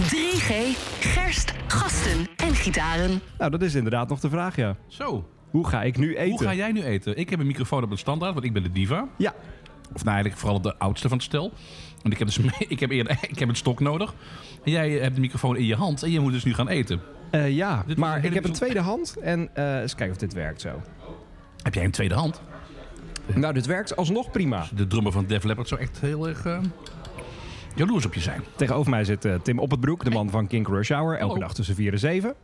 3G, gerst, gasten en gitaren. Nou, dat is inderdaad nog de vraag, ja. Zo, Hoe ga ik nu eten? hoe ga jij nu eten? Ik heb een microfoon op een standaard, want ik ben de diva. Ja, Of nou eigenlijk vooral de oudste van het stel. Want ik heb, dus, ik heb, eerder, ik heb een stok nodig. En jij hebt de microfoon in je hand en je moet dus nu gaan eten. Eh, ja. Dit maar ik heb een tweede hand en eh eens kijken of dit werkt zo. Heb jij een tweede hand? Nou, dit werkt alsnog prima. De drummer van Def Leppard zou echt heel erg uh, jaloers op je zijn. Tegenover mij zit eh, Tim Op het Broek, de man van King Rush Hour. Elke dag tussen 4 en 7.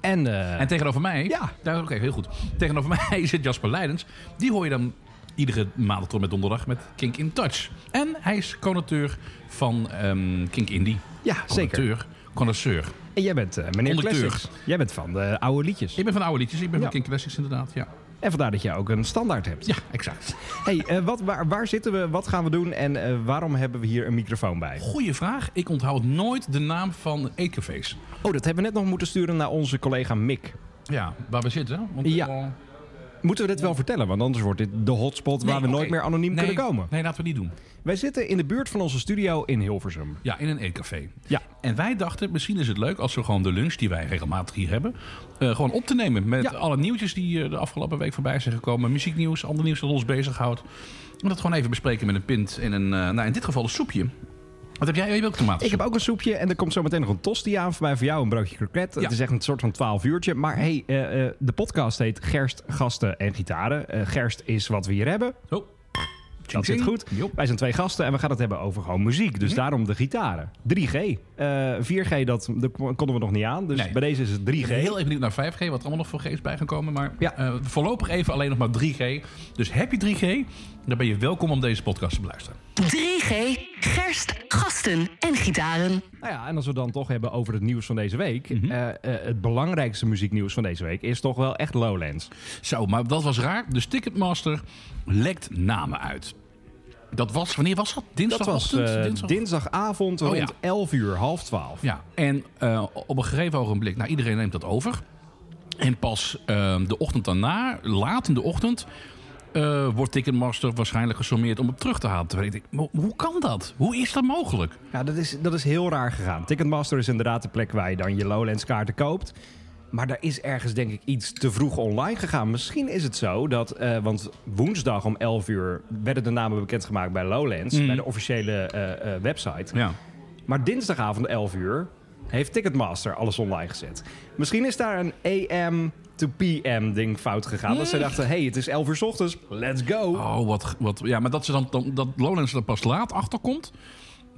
En, eh, En tegenover mij... Ja. ja Oké, heel goed. Tegenover mij zit Jasper Leidens. Die hoor je dan iedere maandag tot met donderdag met Kink in Touch. En hij is conateur van ehm Kink Indie. ja, zeker. Connoisseur. En jij bent eh, meneer Conducteur. Classics. Jij bent van de oude liedjes. Ik ben van oude liedjes. Ik ben Ja. van Kink Classics inderdaad. Ja, En vandaar dat je ook een standaard hebt. ja exact. Hey, eh, wat, waar, waar zitten we? Wat gaan we doen? En eh, waarom hebben we hier een microfoon bij? Goeie vraag. Ik onthoud nooit de naam van eetcafés. Oh, dat hebben we net nog moeten sturen naar onze collega Mick. Ja, waar we zitten. Want, Ja. Moeten we dit wel vertellen? Want anders wordt dit de hotspot waar nee, we nooit meer anoniem Nee, kunnen komen. Nee, laten we niet doen. Wij zitten in de buurt van onze studio in Hilversum. Ja, in een eetcafé. Ja. En wij dachten, misschien is het leuk als we gewoon de lunch die wij regelmatig hier hebben, eh, gewoon op te nemen met Ja. alle nieuwtjes die eh, de afgelopen week voorbij zijn gekomen. Muzieknieuws, ander nieuws dat ons bezighoudt. En dat gewoon even bespreken met een pint en een, eh, nou in dit geval een soepje. Wat heb jij? Je hebt ook tomaten. Ik heb ook een soepje en er komt zo meteen nog een tosti aan voor mij. Voor jou een broodje kroket. Ja. Het is echt een soort van 12 uurtje. Maar hey, eh, eh, de podcast heet Gerst, Gasten en Gitaren. Eh, gerst is wat we hier hebben. Oh. Dat zit goed. Wij zijn twee gasten en we gaan het hebben over gewoon muziek. Dus daarom de gitaren. 3G. Eh 4G, dat, dat konden we nog niet aan. Dus Nee. bij deze is het 3G. Ik ben heel even benieuwd naar 5G, wat er allemaal nog voor G's bij gaan komen. Maar Ja. eh, voorlopig even alleen nog maar 3G. Dus heb je 3G, dan ben je welkom om deze podcast te beluisteren. 3G, gerst, gasten en gitaren. Nou ja, en als we dan toch hebben over het nieuws van deze week. Mhm. eh, eh, het belangrijkste muzieknieuws van deze week is toch wel echt Lowlands. Zo, maar dat was raar. Dus Ticketmaster lekt namen uit. Dat was, wanneer was dat? Dat Dinsdagochtend? was eh, Dinsdag- dinsdagavond Oh, rond ja. 11 uur, half 12. Ja, en eh, op een gegeven ogenblik, nou iedereen neemt dat over. En pas eh, de ochtend daarna, laat in de ochtend, wordt Ticketmaster waarschijnlijk gesommeerd om het terug te halen. Terwijl ik denk, hoe kan dat? Hoe is dat mogelijk? Ja, dat is, dat is heel raar gegaan. Ticketmaster is inderdaad de plek waar je dan je Lowlands kaarten koopt. Maar daar is ergens denk ik iets te vroeg online gegaan. Misschien is het zo dat, eh, want woensdag om 11 uur werden de namen bekendgemaakt bij Lowlands, bij de officiële eh, eh, website. Ja. Maar dinsdagavond 11 uur heeft Ticketmaster alles online gezet. Misschien is daar een AM to PM ding fout gegaan. Dat ze dachten, hey, het is 11 uur 's ochtends, let's go. Oh, wat, wat. Ja, maar dat, ze dan, dan, dat Lowlands er pas laat achter komt.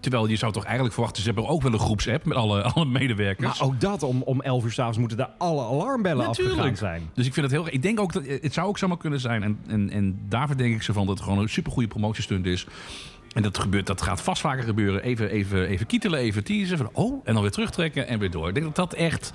Terwijl je zou toch eigenlijk verwachten, ze hebben ook wel een groepsapp met alle, alle medewerkers. Maar ook dat, om, om 11 uur s'avonds moeten daar alle alarmbellen afgegaan Natuurlijk. zijn. Dus ik vind het heel. Ik denk ook dat het zou ook zomaar kunnen zijn. En, en, en daar verdenk ik ze van dat het gewoon een supergoeie promotiestunt is. En dat gebeurt, dat gaat vast vaker gebeuren. Even, even, even kietelen, even teasen. Van, oh, en dan weer terugtrekken en weer door. Ik denk dat dat echt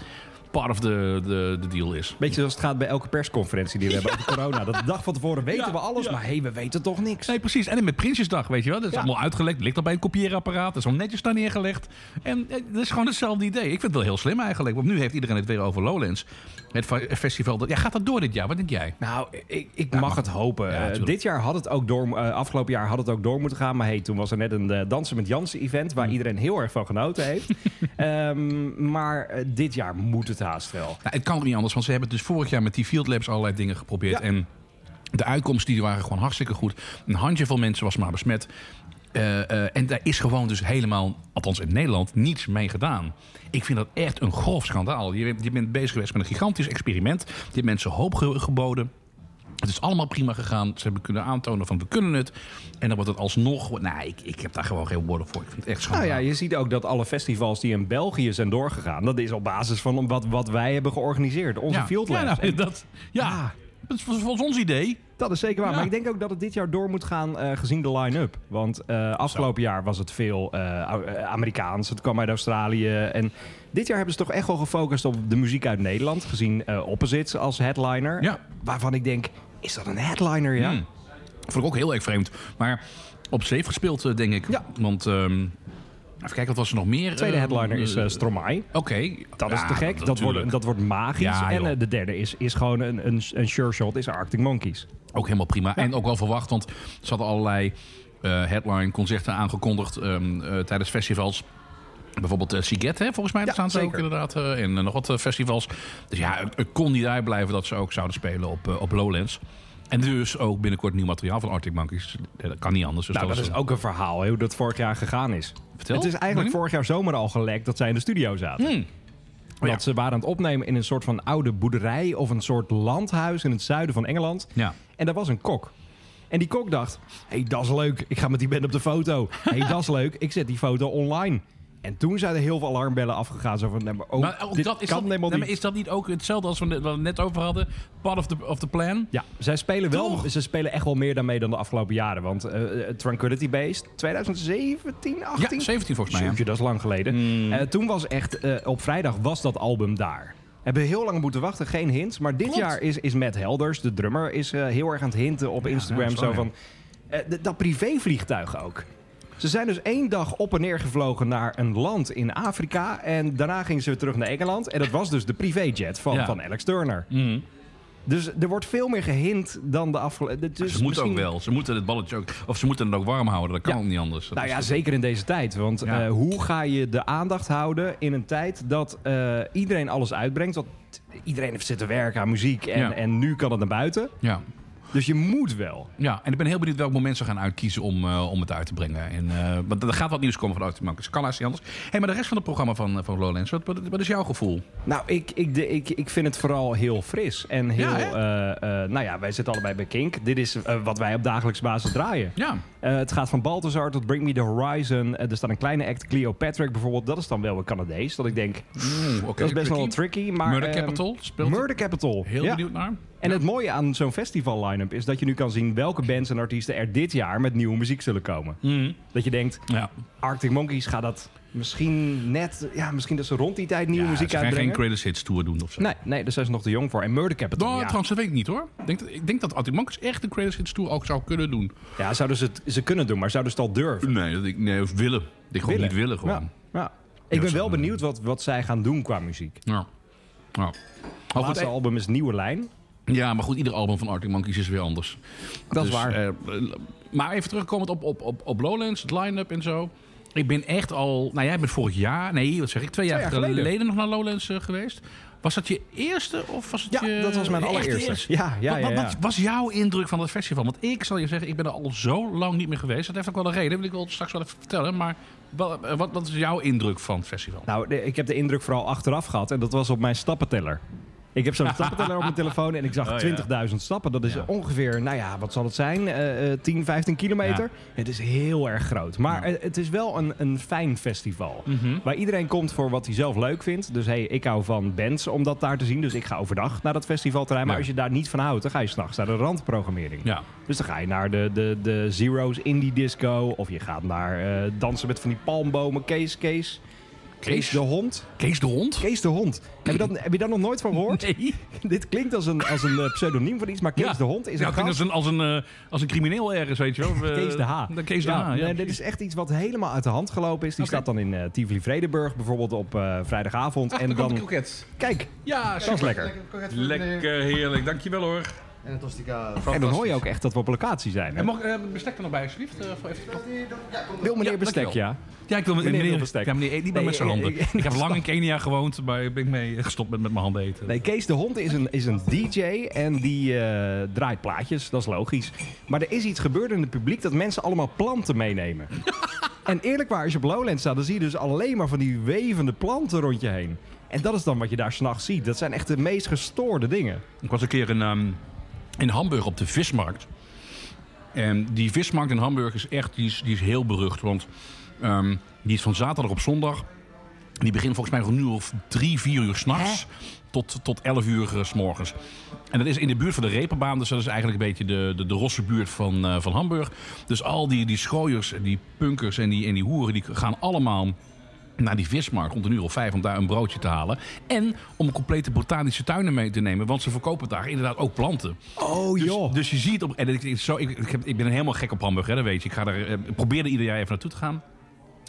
part of the, the, the deal is. Beetje zoals het gaat bij elke persconferentie die we hebben over corona. Dat de dag van tevoren weten we alles, maar hey, we weten toch niks. Nee, precies. En met Prinsjesdag, weet je wel. Dat is allemaal uitgelekt. Ligt al bij een kopieerapparaat. Dat is al netjes daar neergelegd. En eh, dat is gewoon hetzelfde idee. Ik vind het wel heel slim eigenlijk. Want nu heeft iedereen het weer over Lowlands. Het festival. Ja, gaat dat door dit jaar? Wat denk jij? Nou, ik, ik mag het hopen. Eh, dit jaar had het ook door, eh, afgelopen jaar had het ook door moeten gaan. Maar hey, toen was er net een Dansen met Jansen event waar iedereen heel erg van genoten heeft. Ehm, maar dit jaar moet het haast wel. Nou, het kan ook niet anders, want ze hebben dus vorig jaar met die Field Labs allerlei dingen geprobeerd. Ja. En de uitkomsten die waren gewoon hartstikke goed. Een handjevol mensen was maar besmet. Eh, eh, en daar is gewoon dus helemaal, althans in Nederland, niets mee gedaan. Ik vind dat echt een grof schandaal. Je, bent- je bent bezig geweest met een gigantisch experiment. Je hebt mensen hoop ge- geboden. Het is allemaal prima gegaan. Ze hebben kunnen aantonen van we kunnen het. En dan wordt het alsnog... Nou, ik, ik heb daar gewoon geen woorden voor. Ik vind het echt Nou schandaal. ja, je ziet ook dat alle festivals die in België zijn doorgegaan... dat is op basis van wat, wat wij hebben georganiseerd. Onze Field ja, Labs. nou, En dat, ja, Ja. dat is volgens ons idee. Dat is zeker waar. Ja. Maar ik denk ook dat het dit jaar door moet gaan eh, gezien de line-up. Want eh, afgelopen jaar was het veel eh, Amerikaans. Het kwam uit Australië. En dit jaar hebben ze toch echt wel gefocust op de muziek uit Nederland. Gezien Opposites als headliner. Ja. Waarvan ik denk, is dat een headliner? Ja. Hmm. Vond ik ook heel erg vreemd. Maar op safe gespeeld, eh, denk ik. Ja. Want, ehm, even kijken, wat was er nog meer? De tweede Eh, headliner is eh, Stromae. Oké. Dat is te gek. Dat, wordt, dat wordt magisch. Ja, en eh, de derde is, is gewoon een, een, een sure shot. Is Arctic Monkeys. Ook helemaal prima. En ook wel verwacht, want ze hadden allerlei eh, headline concerten aangekondigd ehm, eh, tijdens festivals. Bijvoorbeeld uh, Siget, hè, volgens mij Ja, staan ze ook inderdaad. eh, en eh, nog wat festivals. Dus ja, het, kon niet uitblijven dat ze ook zouden spelen op, op Lowlands. En dus ook binnenkort nieuw materiaal van Arctic Monkeys. Dat kan niet anders. Dus Nou, dat is een- ook een verhaal, hè, hoe dat vorig jaar gegaan is. Vertel. Het is eigenlijk Hm? vorig jaar zomer al gelekt dat zij in de studio zaten. Hmm. Dat ja. ze waren aan het opnemen in een soort van oude boerderij of een soort landhuis in het zuiden van Engeland. Ja. En daar was een kok. En die kok dacht, hé, hey, dat is leuk. Ik ga met die band op de foto. Hé, hey, dat is leuk. Ik zet die foto online. En toen zijn er heel veel alarmbellen afgegaan. Zo van, nee, maar, oh, Maar ook dit dat, is, kan dat, helemaal nee, niet. maar is dat niet ook hetzelfde als we we net over hadden? Part of the, of the plan? Ja, zij spelen wel. Ze spelen echt wel meer daarmee dan de afgelopen jaren. Want eh, Tranquility Based, 2017, 18? Ja, 17 volgens mij. ja. Dat is lang geleden. Mm. Eh, toen was echt, eh, op vrijdag was dat album daar. Hebben heel lang moeten wachten, geen hints. Maar dit Klopt. jaar is, is Matt Helders, de drummer, is eh, heel erg aan het hinten op Instagram. ja, zo van, eh, dat privévliegtuig ook. Ze zijn dus één dag op en neer gevlogen naar een land in Afrika. En daarna gingen ze weer terug naar Engeland. En dat was dus de privéjet van, Ja. van Alex Turner. Mhm. Dus er wordt veel meer gehint dan de afgelopen... Dus ze moeten ook wel. Ze moeten het balletje ook... Of ze moeten het ook warm houden. Dat kan Ja. ook niet anders. Dat Nou ja, zeker in deze tijd. Want Ja. eh, hoe ga je de aandacht houden in een tijd dat eh, iedereen alles uitbrengt? Want iedereen heeft zitten werken aan muziek en, Ja. en nu kan het naar buiten. Ja. Dus je moet wel. Ja, en ik ben heel benieuwd welk moment ze gaan uitkiezen om, eh, om het uit te brengen. En, eh, want er gaat wat nieuws komen van Arctic Monkeys. Kan haast niet anders. Hey, maar de rest van het programma van, eh, van Lowlands, wat, wat, wat is jouw gevoel? Nou, ik, ik, de, ik, ik vind het vooral heel fris. En heel, Ja, eh, eh, nou ja, wij zitten allebei bij Kink. Dit is wat wij op dagelijks basis draaien. Ja, Eh, het gaat van Balthazar tot Bring Me The Horizon. Er staat een kleine act, Cleopatra bijvoorbeeld. Dat is dan wel een Canadees. Dat ik denk, dat is best wel tricky. tricky. Maar, Murder ehm, Capital speelt. Murder Capital. Heel ja. benieuwd naar. En het mooie aan zo'n festival line-up is dat je nu kan zien welke bands en artiesten er dit jaar met nieuwe muziek zullen komen. Mhm. Dat je denkt, Ja. Arctic Monkeys gaat dat misschien net, ja, misschien dat ze rond die tijd nieuwe Ja, muziek ze gaan geen uitbrengen. Greatest Hits tour doen of zo. Nee, nee, daar zijn ze nog te jong voor. En Murder Capital, Nou, ja. trouwens, dat weet ik niet hoor. Ik denk dat, ik denk dat Arctic Monkeys echt de Greatest Hits tour ook zou kunnen doen. ja, zouden ze het ze kunnen doen, maar zouden ze het al durven? Nee, dat ik, nee of willen. Ik gewoon niet willen gewoon. Ja. Ik ben wel benieuwd wat, wat zij gaan doen qua muziek. Ja. Ja. Het laatste goed, album is Nieuwe Lijn. Ja, maar goed, ieder album van Arctic Monkeys is weer anders. Dat is Dus, waar. eh, maar even terugkomend op, op, op, op Lowlands, het line-up en zo. Ik ben echt al... Nou, jij bent vorig jaar... Nee, wat zeg ik? Twee jaar, jaar geleden. geleden. nog naar Lowlands eh, geweest. Was dat je eerste of was het Ja, je... dat was mijn allereerste. eerste? Ja, ja, wat, ja, wat- ja. wat was jouw indruk van het festival? Want ik zal je zeggen, ik ben er al zo lang niet meer geweest. Dat heeft ook wel een reden, wil ik wel straks wel even vertellen. Maar wat, eh, wat, wat is jouw indruk van het festival? Nou, ik heb de indruk vooral achteraf gehad en dat was op mijn stappenteller. Ik heb zo'n stappenteller op mijn telefoon en ik zag Oh, ja. 20.000 stappen. Dat is Ja. ongeveer, nou ja, wat zal het zijn? Eh, 10, 15 kilometer. Ja. Het is heel erg groot. Maar eh, het is wel een, een fijn festival. Mhm. Waar iedereen komt voor wat hij zelf leuk vindt. Dus hey, ik hou van bands om dat daar te zien. Dus ik ga overdag naar dat festivalterrein. Maar als je daar niet van houdt, dan ga je s'nachts naar de randprogrammering. Dus dan ga je naar de, de, de Zero's Indie Disco. Of je gaat naar eh, dansen met van die palmbomen. Kees, Kees. Kees de hond. Kees de Hond? Kees de hond. Heb je, dat, heb je daar nog nooit van gehoord? Nee. Dit klinkt als een, als een eh, pseudoniem van iets, maar Kees Ja. de hond is Ja, een denk als gast. een, als, een, eh, als een crimineel ergens, weet je wel. Eh, Kees de H. de Kees de H, ja. nee, dit is echt iets wat helemaal uit de hand gelopen is. Die staat dan in eh Tivoli Vredenburg bijvoorbeeld op eh, vrijdagavond. Ach, en dan, kijk, Ja, dat is lekker. Lekker, heerlijk. Dankjewel hoor. En het was die ka- En dan hoor je ook echt dat we op locatie zijn. Hè? En mag eh, bestek er nog bij, alsjeblieft? eh, voor even... Wil meneer Ja, bestek, dankjewel. ja? Ja, ik wil met Meneer meneer. Ja, meneer, eet niet meer met zijn ik- handen. ik- Ik, heb lang in Kenia gewoond, maar ik ben mee gestopt met, met mijn handen eten. Nee, Kees de Hond is een, is een DJ en die eh, draait plaatjes. Dat is logisch. Maar er is iets gebeurd in het publiek dat mensen allemaal planten meenemen. en eerlijk waar, als je op Lowlands staat, dan zie je dus alleen maar van die wevende planten rond je heen. En dat is dan wat je daar s'nachts ziet. Dat zijn echt de meest gestoorde dingen. Ik was een keer in, ehm, in Hamburg op de vismarkt. En die vismarkt in Hamburg is echt die is, die is heel berucht. Want ehm, die is van zaterdag op zondag. Die begint volgens mij nu of drie, vier uur s'nachts. Tot, tot elf uur eh, s morgens. En dat is in de buurt van de Repenbaan. Dus dat is eigenlijk een beetje de, de, de rosse buurt van, eh, van Hamburg. Dus al die, die schooiers, die punkers en die, en die hoeren... die gaan allemaal naar die vismarkt rond een uur of vijf om daar een broodje te halen. En om een complete botanische tuinen mee te nemen. Want ze verkopen daar inderdaad ook planten. Oh Dus, joh. dus je ziet op. En ik, zo, ik, ik, heb- ik ben helemaal gek op Hamburg, hè, dat weet je. Ik ga er, eh, probeer er ieder jaar even naartoe te gaan.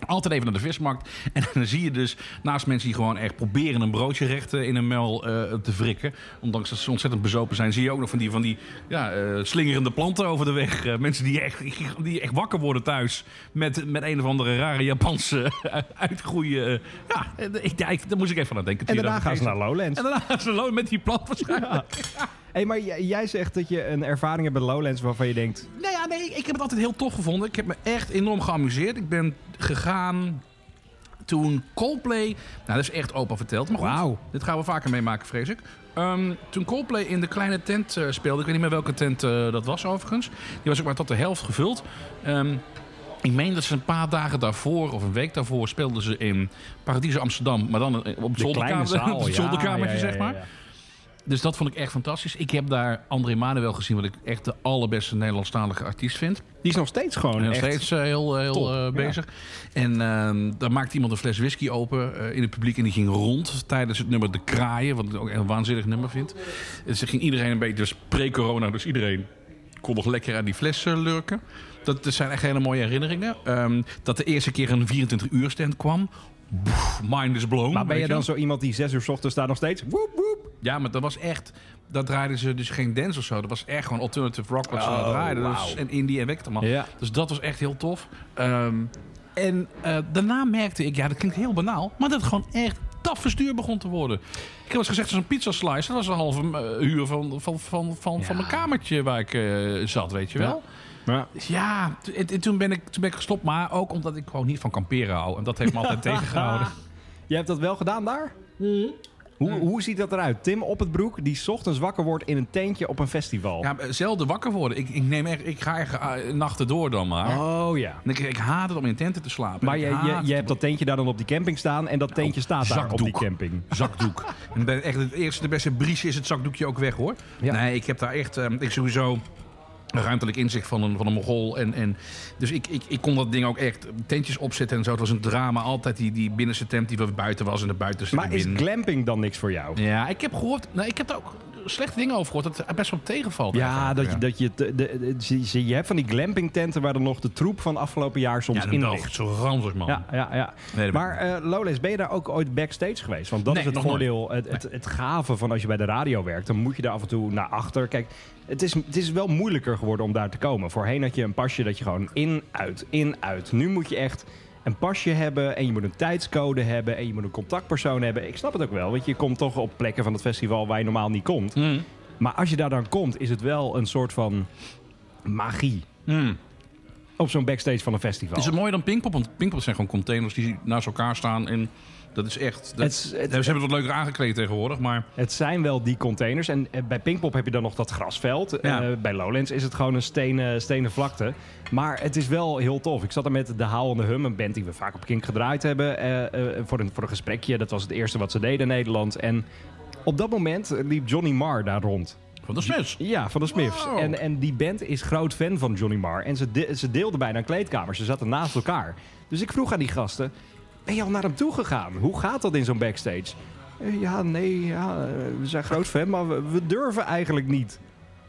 Altijd even naar de vismarkt. En dan zie je dus naast mensen die gewoon echt proberen een broodje recht eh, in een mel eh, te wrikken. Ondanks dat ze ontzettend bezopen zijn. Zie je ook nog van die, van die ja, eh, slingerende planten over de weg. Mensen die echt, die echt wakker worden thuis. Met, met een of andere rare Japanse uitgroeien. ja, ik, ja, daar moest ik even aan denken. En daarna gaan ze naar Lowlands. En daarna gaan ze naar Lowlands met die plant waarschijnlijk. Hey, maar jij, jij zegt dat je een ervaring hebt bij Lowlands waarvan je denkt... Nee, ik heb het altijd heel tof gevonden. Ik heb me echt enorm geamuseerd. Ik ben gegaan toen Coldplay... Nou, dat is echt opa verteld, maar goed. Wauw. Dit gaan we vaker meemaken, vrees ik. Ehm, toen Coldplay in de kleine tent eh, speelde... Ik weet niet meer welke tent eh, dat was overigens. Die was ook maar tot de helft gevuld. Ehm, ik meen dat ze een paar dagen daarvoor, of een week daarvoor... speelden ze in Paradiso Amsterdam. Maar dan eh, op het zolderkamer, ja, zolderkamertje, ja, ja, zeg maar. Dus dat vond ik echt fantastisch. Ik heb daar André Manuel gezien... wat ik echt de allerbeste Nederlandstalige artiest vind. Die is nog steeds gewoon nog steeds eh, heel, eh, heel top, eh, ja. bezig. En ehm daar maakte iemand een fles whisky open in het publiek. En die ging rond tijdens het nummer De Kraaien. Wat ik ook een waanzinnig nummer vind. En ze ging iedereen een beetje, dus pre-corona, dus iedereen kon nog lekker aan die fles lurken. Dat, dat zijn echt hele mooie herinneringen. Ehm, dat de eerste keer een 24 uur stand kwam. Boef, mind is blown. Maar ben je dan wel. zo iemand die zes uur 's ochtends staat nog steeds... Woep, woep. Ja, maar dat was echt... Dat draaiden ze dus geen dance of zo. Dat was echt gewoon alternative rock wat ze Oh, draaiden. Dus, en indie en Wekterman. Ja. Dus dat was echt heel tof. Ehm, en eh, daarna merkte ik, ja, dat klinkt heel banaal, maar dat het gewoon echt taf verstuur begon te worden. Ik heb eens gezegd, zo'n pizza slice, dat was een halve eh, huur van, van, van, van, van mijn kamertje waar ik eh, zat, weet je wel. Ja. Dus ja, en, en toen, ben ik, toen ben ik gestopt, maar ook omdat ik gewoon niet van kamperen hou. En dat heeft me altijd tegengehouden. Je hebt dat wel gedaan daar? Hoe, hoe ziet dat eruit? Tim op het broek, die 's ochtends wakker wordt in een tentje op een festival. Ja, zelden wakker worden. Ik, ik, neem echt, ik ga echt eh, nachten door dan maar. Oh ja. En ik, ik haat het om in tenten te slapen. Maar je, je, je hebt dat tentje daar dan op die camping staan en dat tentje staat daar op die camping. zakdoek. En bij echt het eerste, de beste bries is het zakdoekje ook weg hoor. Ja. Nee, ik heb daar echt, eh, ik sowieso ruimtelijk inzicht van een, van een mogol. En, en, dus ik, ik, ik kon dat ding ook echt tentjes opzetten en zo. Het was een drama. Altijd die, die binnenste tent die weer buiten was en de buitenste Maar is binnen. glamping dan niks voor jou? Ja, ik heb gehoord, nou, ik heb daar ook slechte dingen over gehoord. Dat het best wel tegenvalt. Ja, dat je, dat je, de, de, de- je, hebt van die glamping tenten waar dan nog de troep van afgelopen jaar soms Ja, in ligt. zo ranzig man. Ja, ja, ja. Nee, maar eh Lowlands, ben je daar ook ooit backstage geweest? Want dat Nee, is het voordeel, het, het, het gave van als je bij de radio werkt. Dan moet je daar af en toe naar achter. Kijk, het is, het is wel moeilijker geworden om daar te komen. Voorheen had je een pasje dat je gewoon in, uit, in, uit. Nu moet je echt een pasje hebben en je moet een tijdscode hebben en je moet een contactpersoon hebben. Ik snap het ook wel, want je komt toch op plekken van het festival waar je normaal niet komt. Mm. Maar als je daar dan komt, is het wel een soort van magie Mm. Op zo'n backstage van een festival. Is het mooier dan Pinkpop? Want Pinkpop zijn gewoon containers die naast elkaar staan. En dat is echt... Dat, Het is- het- ze hebben het wat leuker aangekleed tegenwoordig, maar... Het zijn wel die containers. En eh, bij Pinkpop heb je dan nog dat grasveld. Ja. Eh, bij Lowlands is het gewoon een stenen, stenen vlakte. Maar het is wel heel tof. Ik zat er met de Haal en de Hum, een band die we vaak op Kink gedraaid hebben. eh, voor, een, voor een gesprekje. Dat was het eerste wat ze deden in Nederland. En op dat moment liep Johnny Marr daar rond. Van de Smiths? Ja, van de Smiths. En, en die band is groot fan van Johnny Marr. En ze, ze deelden bijna een kleedkamer. Ze zaten naast elkaar. Dus ik vroeg aan die gasten... Ben je al naar hem toe gegaan? Hoe gaat dat in zo'n backstage? Eh, ja, nee, ja, eh, we zijn groot fan, maar we, we, durven eigenlijk niet.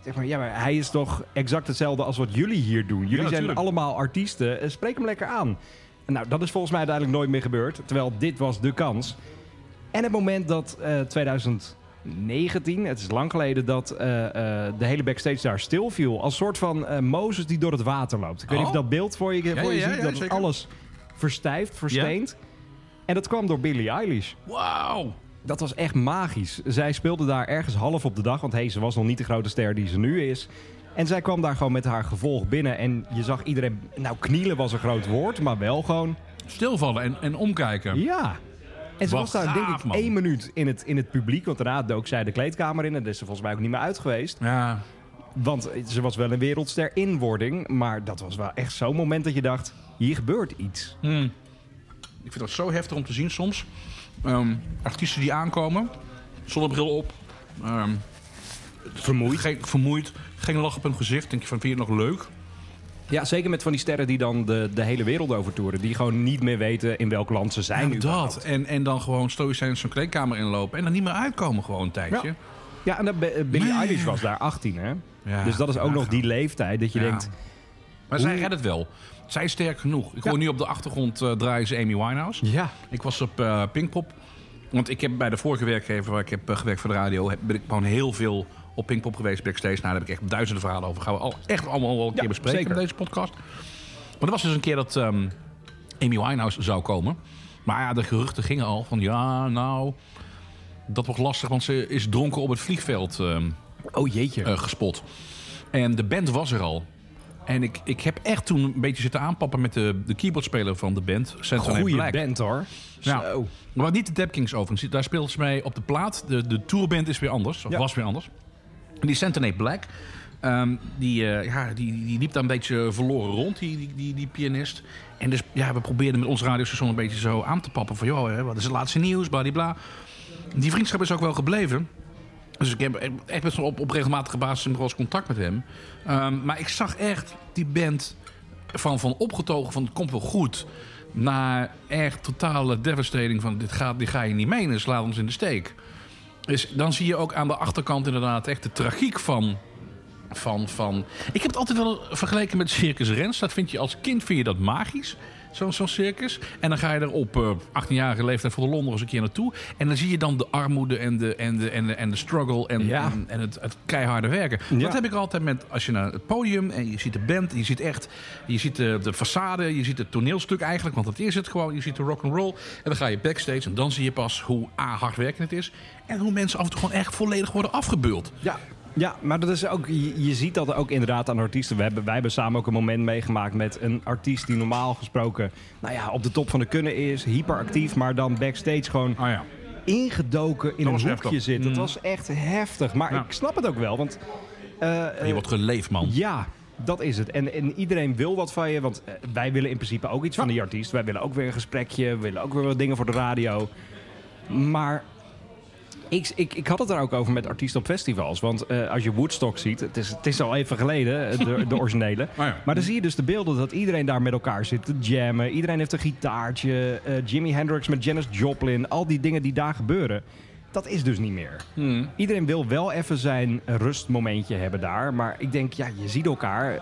Zeg maar, ja, maar hij is toch exact hetzelfde als wat jullie hier doen. Jullie zijn allemaal artiesten. Eh, spreek hem lekker aan. Nou, dat is volgens mij uiteindelijk nooit meer gebeurd. Terwijl dit was de kans. En het moment dat 2000 19. Het is lang geleden dat eh, eh, de hele backstage daar stil viel. Als soort van eh, Mozes die door het water loopt. Ik weet niet of oh. dat beeld voor je, voor je ziet. Dat alles verstijft, versteend. En dat kwam door Billie Eilish. Wauw. Dat was echt magisch. Zij speelde daar ergens half op de dag. Want hey, ze was nog niet de grote ster die ze nu is. En zij kwam daar gewoon met haar gevolg binnen. En je zag iedereen... Nou, knielen was een groot woord, maar wel gewoon... Stilvallen en, en omkijken. Ja. En ze was daar denk ik man. één minuut in het, in het publiek. Want daarna dook zij de kleedkamer in. En daar is ze volgens mij ook niet meer uit geweest. Ja. Want ze was wel een wereldster in wording. Maar dat was wel echt zo'n moment dat je dacht... Hier gebeurt iets. Hm. Ik vind dat zo heftig om te zien soms. Ehm, artiesten die aankomen, zonnebril op. ehm, Vermoeid. Geen, vermoeid, geen lach op hun gezicht. Denk je van, vind je het nog leuk? Ja, zeker met van die sterren die dan de, de hele wereld overtoeren. Die gewoon niet meer weten in welk land ze zijn. Ja, dat. En, en dan gewoon stoïcijns zo'n kleedkamer inlopen. En dan niet meer uitkomen gewoon een tijdje. Ja. Ja, en dat, Billie Man. Eilish was daar 18, hè? Ja, dus dat is ook nog die leeftijd dat je denkt... Maar zij redt het wel. Zij is sterk genoeg. Ik hoor nu op de achtergrond eh, draaien ze Amy Winehouse. Ja. Ik was op eh Pinkpop. Want ik heb bij de vorige werkgever waar ik heb eh, gewerkt voor de radio... heb- ben ik gewoon heel veel op Pinkpop geweest, backstage. Nou, daar heb ik echt duizenden verhalen over. Gaan we al echt allemaal wel een keer bespreken zeker. in deze podcast. Maar er was dus een keer dat ehm, Amy Winehouse zou komen. Maar ja, de geruchten gingen al van... Ja, nou, dat wordt lastig, want ze is dronken op het vliegveld ehm, Oh jeetje. eh, gespot. En de band was er al. En ik, ik heb echt toen een beetje zitten aanpappen met de, de keyboardspeler van de band. Black. band hoor. Zo. Maar niet de Dap Kings overigens. Daar speelt ze mee op de plaat. De, de tourband is weer anders. Of Ja. was weer anders. Die Sentinel Black... ehm, die, eh, ja, die, die liep daar een beetje verloren rond, die, die, die, pianist. En dus ja, we probeerden met ons radiostation een beetje zo aan te pappen. Van joh, wat is het laatste nieuws, bladibla. Die vriendschap is ook wel gebleven. Dus ik heb echt best wel op, op regelmatige basis nog wel contact met hem. Ehm, maar ik zag echt die band van, van opgetogen van het komt wel goed... naar echt totale devastating van dit, gaat, dit ga je niet menen, slaat ons in de steek. Dus dan zie je ook aan de achterkant inderdaad echt de tragiek van... Van, van... Ik heb het altijd wel vergeleken met Circus Rens. Dat vind je als kind vind je dat magisch. Zo'n zo'n circus. En dan ga je er op eh 18-jarige leeftijd voor de Londen eens een keer naartoe. En dan zie je dan de armoede en de, en de, en de, en de struggle en, Ja. en, en het, het keiharde werken. Ja. Dat heb ik altijd met als je naar het podium en je ziet de band. Je ziet echt, je ziet de, de façade, je ziet het toneelstuk eigenlijk. Want dat is het gewoon. Je ziet de rock and roll. En dan ga je backstage en dan zie je pas hoe A, hard werken het is. En hoe mensen af en toe gewoon echt volledig worden afgebeuld. Ja. Ja, maar dat is ook, je, je ziet dat ook inderdaad aan artiesten. We hebben, wij hebben samen ook een moment meegemaakt met een artiest die normaal gesproken nou ja, op de top van de kunnen is, hyperactief, maar dan backstage gewoon Ah ja. ingedoken in Dat een hoekje heftig. zit. Dat Mm. was echt heftig. Maar Ja. ik snap het ook wel, want eh, je wordt geleefd, man. ja, dat is het. En, en iedereen wil wat van je, want eh, wij willen in principe ook iets van die artiest. Wij willen ook weer een gesprekje, we willen ook weer wat dingen voor de radio. Maar ik, ik, ik had het er ook over met artiesten op festivals. Want eh, als je Woodstock ziet, het is, het is al even geleden, eh, de, de originele. Ja. Maar dan zie je dus de beelden dat iedereen daar met elkaar zit te jammen. Iedereen heeft een gitaartje. eh, Jimi Hendrix met Janis Joplin. Al die dingen die daar gebeuren. Dat is dus niet meer. Hmm. Iedereen wil wel even zijn rustmomentje hebben daar. Maar ik denk, ja, je ziet elkaar.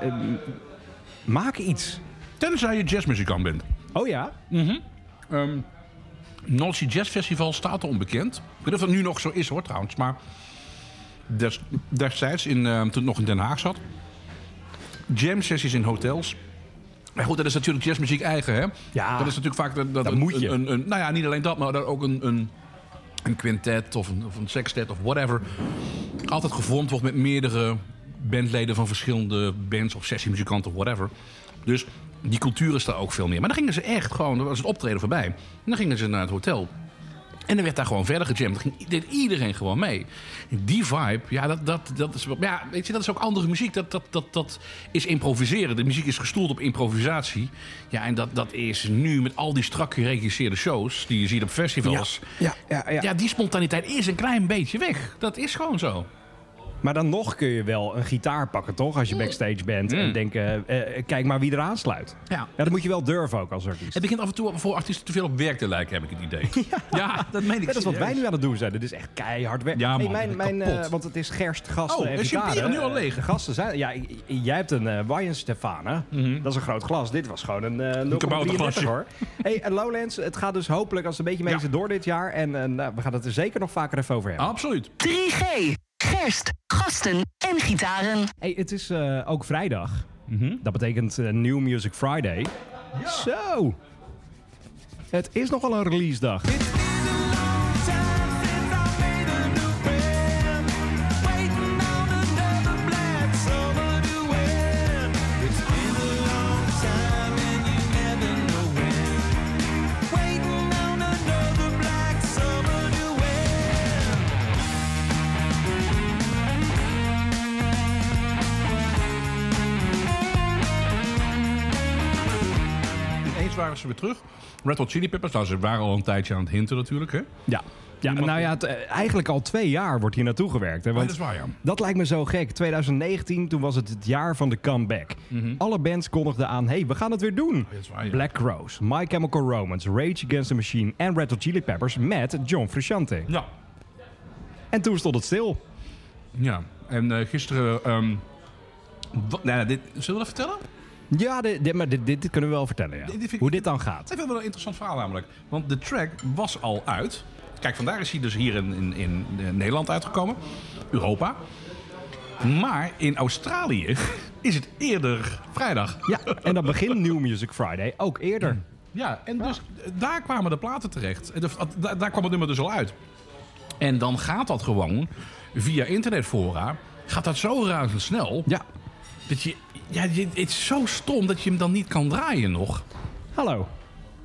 maak iets. Tenzij je jazzmuzikant bent. Oh ja? Ehm North Sea Jazz Festival staat er onbekend. Ik weet niet of dat nu nog zo is hoor trouwens. Maar des, destijds, in, ehm, toen het nog in Den Haag zat. Jam sessies in hotels. Maar goed, dat is natuurlijk jazzmuziek eigen hè. Ja. Dat is natuurlijk vaak dat, dat Dat een, moet je. Een, een, nou ja, niet alleen dat, maar dat ook een, een, een quintet of een, of een sextet of whatever. Altijd gevormd wordt met meerdere bandleden van verschillende bands of sessiemuzikanten of whatever. Dus die cultuur is daar ook veel meer. Maar dan gingen ze echt gewoon, dan was het optreden voorbij. En dan gingen ze naar het hotel. En dan werd daar gewoon verder gejamd. Dan ging, deed iedereen gewoon mee. Die vibe, ja, dat, dat, dat, is, ja, weet je, dat is ook andere muziek. Dat, dat, dat, dat is improviseren. De muziek is gestoeld op improvisatie. Ja, en dat, dat is nu met al die strak geregisseerde shows... die je ziet op festivals... Ja, ja, ja. Ja, die spontaniteit is een klein beetje weg. Dat is gewoon zo. Maar dan nog kun je wel een gitaar pakken, toch? Als je backstage bent. En denken, eh, eh, kijk maar wie er aansluit. Ja. Ja, dat moet je wel durven ook als artiest. Het begint af en toe voor artiesten te veel op werk te lijken, heb ik het idee. Ja, dat meen ik Dat is wat wij nu aan het doen zijn. Dit is echt keihard werk. Ja, man, Hey, mijn, ik ben mijn, kapot. eh, want het is gerst, gasten Oh, en is je gitaren. bier nu al leeg? Gasten zijn... Ja, jij hebt een uh, Wine Stefane. Dat is een groot glas. Dit was gewoon een uh, 0,33 kabouterglasje. hoor. Hey, en Lowlands, het gaat dus hopelijk als een beetje mee Ja. door dit jaar. En eh, nou, we gaan het er zeker nog vaker even over hebben. Absoluut. 3G. Gerst, gasten en gitaren. Hey, het is eh, ook vrijdag. Dat betekent eh, New Music Friday. Zo! Het is nogal een release dag. Waren ze weer terug. Red Hot Chili Peppers, nou, ze waren al een tijdje aan het hinten natuurlijk. Hè? Ja. Ja, nou ja, het, eh, eigenlijk al twee jaar wordt hier naartoe gewerkt. Hè, want dat is waar, ja. dat lijkt me zo gek. 2019, toen was het het jaar van de comeback. Alle bands kondigden aan, hey, we gaan het weer doen. waar, ja. Black Rose, My Chemical Romance, Rage Against the Machine en Red Hot Chili Peppers met John Frusciante. Ja. En toen stond het stil. ja. En eh, gisteren... wat, nou, dit, zullen we dat vertellen? Ja, dit, dit- maar dit, kunnen we wel vertellen. Ja. Dit- vind ik- Hoe dit dan gaat. Dat is wel een interessant verhaal namelijk. Want de track was al uit. Kijk, vandaar is hij dus hier in, in, in eh, Nederland uitgekomen. Europa. Maar in Australië is het eerder vrijdag. Ja, en dan begint New Music Friday ook eerder. Ja, en dus daar kwamen de platen terecht. Da- daar kwam het nummer dus al uit. En dan gaat dat gewoon via internetfora. Gaat dat zo razendsnel. Ja. Dat je, ja, het is zo stom dat je hem dan niet kan draaien nog. Hallo.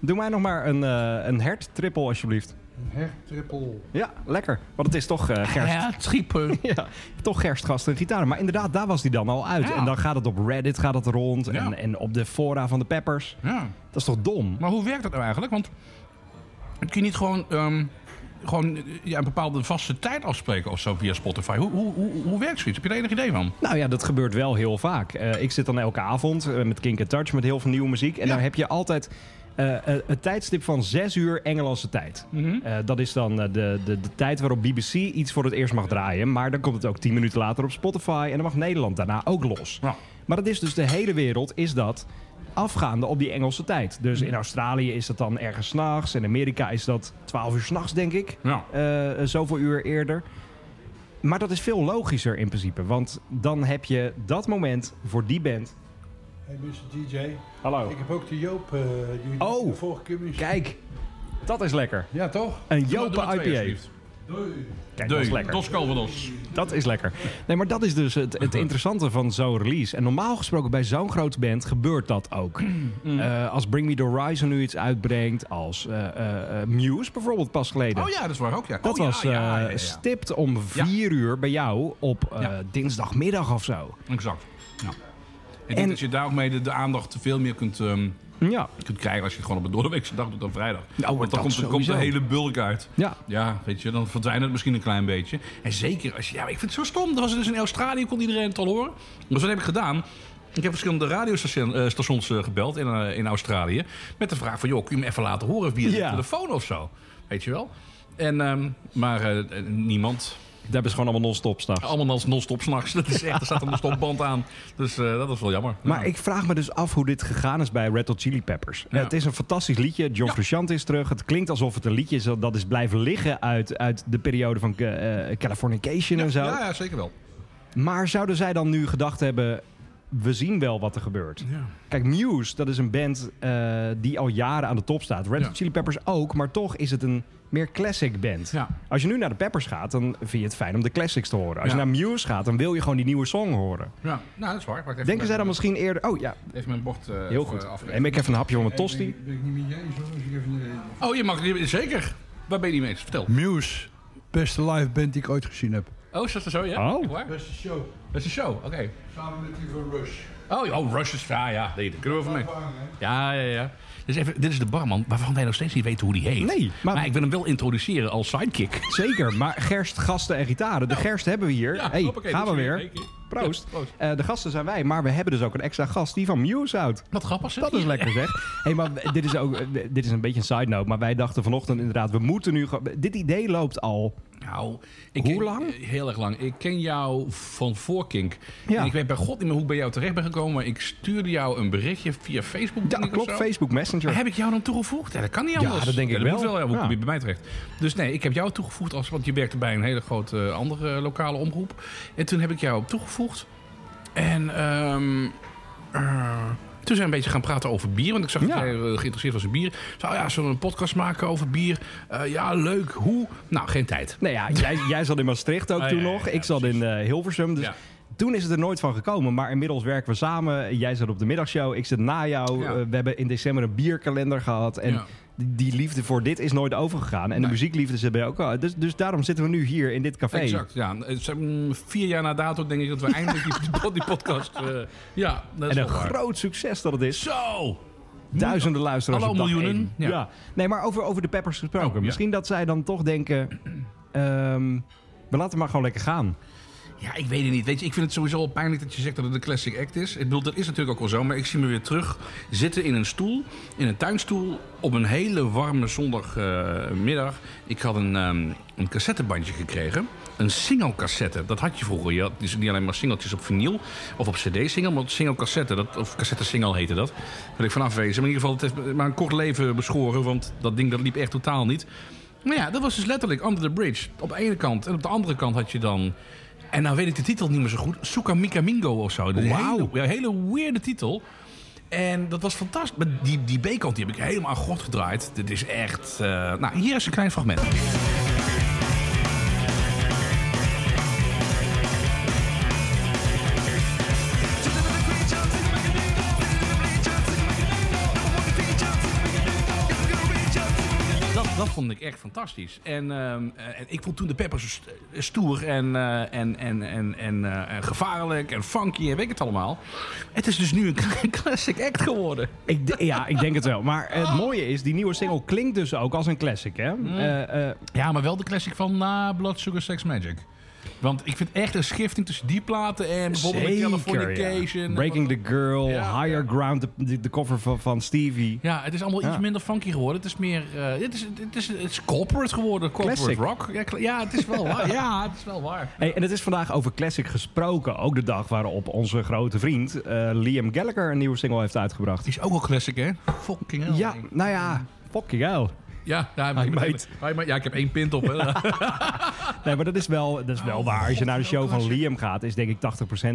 Doe mij nog maar een, eh een hert triple alsjeblieft. Hertrippel. Ja, lekker. Want het is toch eh gerst. Ja, schiepen. Ja, toch gerstgasten en gitaar. Maar inderdaad, daar was die dan al uit. Ja. En dan gaat het op Reddit gaat het rond. Ja. En, en op de fora van de Peppers. Ja. Dat is toch dom? Maar hoe werkt dat nou eigenlijk? Want kun je niet gewoon, ehm, gewoon ja, een bepaalde vaste tijd afspreken of zo via Spotify? Hoe, hoe, hoe, hoe werkt zoiets? Heb je er enig idee van? Nou ja, dat gebeurt wel heel vaak. Eh, ik zit dan elke avond eh, met Kink Touch met heel veel nieuwe muziek. En Ja. daar heb je altijd eh, eh, het tijdstip van 6 uur Engelandse tijd. Mhm. Dat is dan de, de, de tijd waarop BBC iets voor het eerst mag draaien. Maar dan komt het ook 10 minuten later op Spotify. En dan mag Nederland daarna ook los. Ja. Maar dat is dus de hele wereld is dat afgaande op die Engelse tijd. Dus in Australië is dat dan ergens s'nachts. In Amerika is dat 12 uur s'nachts, denk ik. Ja. Eh, zoveel uur eerder. Maar dat is veel logischer in principe. Want dan heb je dat moment voor die band. Hey Mr. DJ. Hallo. Ik heb ook de Joop eh die Oh, de vorige keer Kijk, dat is lekker. Ja, toch? Een twee, IPA. Kijk, dat is lekker. Dos Calvados. Dat is lekker. Nee, maar dat is dus het, het interessante van zo'n release. En normaal gesproken bij zo'n grote band gebeurt dat ook. Eh, als Bring Me The Horizon nu iets uitbrengt. Als eh, eh, Muse bijvoorbeeld pas geleden. Oh ja, dat is waar ook, ja. Dat oh, was ja, ja, ja, ja. stipt om vier uur bij jou op dinsdagmiddag of zo. Exact. Ja. Ik En- denk dat je daar ook mee de, de aandacht veel meer kunt, ehm, Ja, kunt krijgen als je het gewoon op een doordeweekse dag doet dan vrijdag. Nou, Want dan dat komt, komt de hele bulk uit. ja. Ja, weet je, dan verdwijnt het misschien een klein beetje. En zeker als je... Ja, ik vind het zo stom. Er was dus in Australië, kon iedereen het al horen. Dus wat heb ik gedaan? Ik heb verschillende radiostations eh, gebeld in, eh, in Australië. Met de vraag van, joh, kun je me even laten horen via de Ja. telefoon of zo? Weet je wel? En, ehm, maar eh, eh, niemand. Dat hebben ze gewoon allemaal non-stop s'nachts. Allemaal non-stop s'nachts. Dat is echt, er staat een non-stop band aan. Dus eh, dat is wel jammer. Maar Ja. ik vraag me dus af hoe dit gegaan is bij Red Hot Chili Peppers. Ja. Het is een fantastisch liedje. John. Frusciante is terug. Het klinkt alsof het een liedje is dat is blijven liggen uit, uit de periode van eh, Californication en zo. Ja, ja, zeker wel. Maar zouden zij dan nu gedacht hebben... we zien wel wat er gebeurt. Ja. Kijk, Muse, dat is een band eh, die al jaren aan de top staat. Red Ja. Hot Chili Peppers ook, maar toch is het een meer classic band. Ja. Als je nu naar de Peppers gaat, dan vind je het fijn om de classics te horen. Als Ja. je naar Muse gaat, dan wil je gewoon die nieuwe song horen. ja, nou, dat is waar. Denken zij dan misschien eerder... Oh ja, Even mijn bord eh, heel goed. afleggen. Neem ik even een hapje van mijn tosti. Ben, ben ik niet met je eens hoor. Als ik even, Oh, je mag zeker. Waar ben je niet mee eens? Vertel. Muse. Beste live band die ik ooit gezien heb. Oh, is dat zo? Ja? Oh. Echt waar? Beste show. Dat is een show, oké. Samen met die van Rush. Oh, oh, Rush is... Ja, ja, nee, daar kunnen we van mee. Ja, ja, ja. Dus even, dit is de barman waarvan wij nog steeds niet weten hoe die heet. Nee, maar- maar... ik wil hem wel introduceren als sidekick. Zeker, maar gerst, gasten en gitaren. De gerst hebben we hier. Ja, hey, hoppakee, gaan we dat is weer. Proost. Ja, proost. Eh, de gasten zijn wij, maar we hebben dus ook een extra gast die van Muse houdt. Wat grappig zeg. Dat is lekker zeg. Hey, maar dit is ook dit is een beetje een side note, maar wij dachten vanochtend inderdaad, we moeten nu. Dit idee loopt al. Nou, ik Hoe ken- lang? Heel erg lang. Ik ken jou van voor Kink. Ja. En ik weet bij god niet meer hoe ik bij jou terecht ben gekomen. Maar ik stuurde jou een berichtje via Facebook. Ja, klopt. Facebook Messenger. Maar heb ik jou dan toegevoegd? Ja, dat kan niet Ja, anders. dat denk ik dat wel. Moet wel ja, hoe Ja. kom je bij mij terecht? Dus nee, ik heb jou toegevoegd als, want je werkte bij een hele grote eh, andere lokale omroep. En toen heb ik jou toegevoegd. En ehm, toen zijn we een beetje gaan praten over bier. Want ik zag dat jij eh, geïnteresseerd was in bier. Zo, oh ja, zullen we een podcast maken over bier? Eh, ja, leuk. Hoe? Nou, geen tijd. Nou ja, jij, jij zat in Maastricht ook Ah, toen nog. ik zat in eh, Hilversum. Dus toen is het er nooit van gekomen. Maar inmiddels werken we samen. Jij zat op de middagshow, ik zit na jou. Ja. We hebben in december een bierkalender gehad. En Ja. Die, liefde voor dit is nooit overgegaan. En de muziekliefde zit bij ook al. Dus, dus daarom zitten we nu hier in dit café. Exact, ja. Zijn, mm, Vier jaar na dato denk ik dat we eindelijk die, die podcast... eh, ja, dat is En een waar. groot succes dat het is. Zo! Duizenden luisteraars Hallo, miljoenen. Ja. Ja. Nee, maar over, over de Peppers gesproken. Oh, ja. Misschien dat zij dan toch denken... ehm, we laten maar gewoon lekker gaan. Ja, ik weet het niet. Weet je, ik vind het sowieso al pijnlijk dat je zegt dat het een classic act is. Ik bedoel, dat is natuurlijk ook wel zo. Maar ik zie me weer terug zitten in een stoel, in een tuinstoel, op een hele warme zondagmiddag. ik had een, ehm, een cassettebandje gekregen. Een single cassette. Dat had je vroeger. Je had dus niet alleen maar singeltjes op vinyl of op cd-single, maar single cassette. Dat, of cassette single heette dat. Wil ik vanaf wezen. Maar in ieder geval, het heeft maar een kort leven beschoren. Want dat ding dat liep echt totaal niet. Maar ja, dat was dus letterlijk Under the Bridge. Op de ene kant. En op de andere kant had je dan... En nou weet ik de titel niet meer zo goed. Suka Mika Mingo of zo. Een hele, ja, hele weirde titel. En dat was fantastisch. Maar die, die B-kant die heb ik helemaal aan god gedraaid. Dit is echt... eh, Nou, hier is een klein fragment. Echt fantastisch. En, ehm, eh, en ik vond toen de Peppers st- stoer en, eh, en, en, en, en, eh, en gevaarlijk en funky en weet ik het allemaal. Het is dus nu een classic act geworden. Ik, ja, ik denk het wel. Maar het mooie is, die nieuwe single klinkt dus ook als een classic, hè? Eh, eh, Ja, maar wel de classic van na Blood Sugar Sex Magic. Want ik vind echt een schifting tussen die platen en bijvoorbeeld zeker, Californication. ja. Breaking the Girl, Ja, Higher. Ground, de, cover van, van Stevie. Ja, het is allemaal Ja. iets minder funky geworden. Het is meer... eh, het, is, het, is, het is corporate geworden. Corporate Classic. rock. Ja, het is wel waar. Ja, het is wel waar. Hey, en het is vandaag over classic gesproken. Ook de dag waarop onze grote vriend eh, Liam Gallagher een nieuwe single heeft uitgebracht. Die is ook wel classic, hè? Fucking hell. Ja, nou ja, fucking hell. Ja, ja, Hi, maar- mate. Hi, mate. ja, ik heb één pint op. Hè. Nee, maar dat is wel, dat is wel waar. Als je naar de show van Liam gaat, is denk ik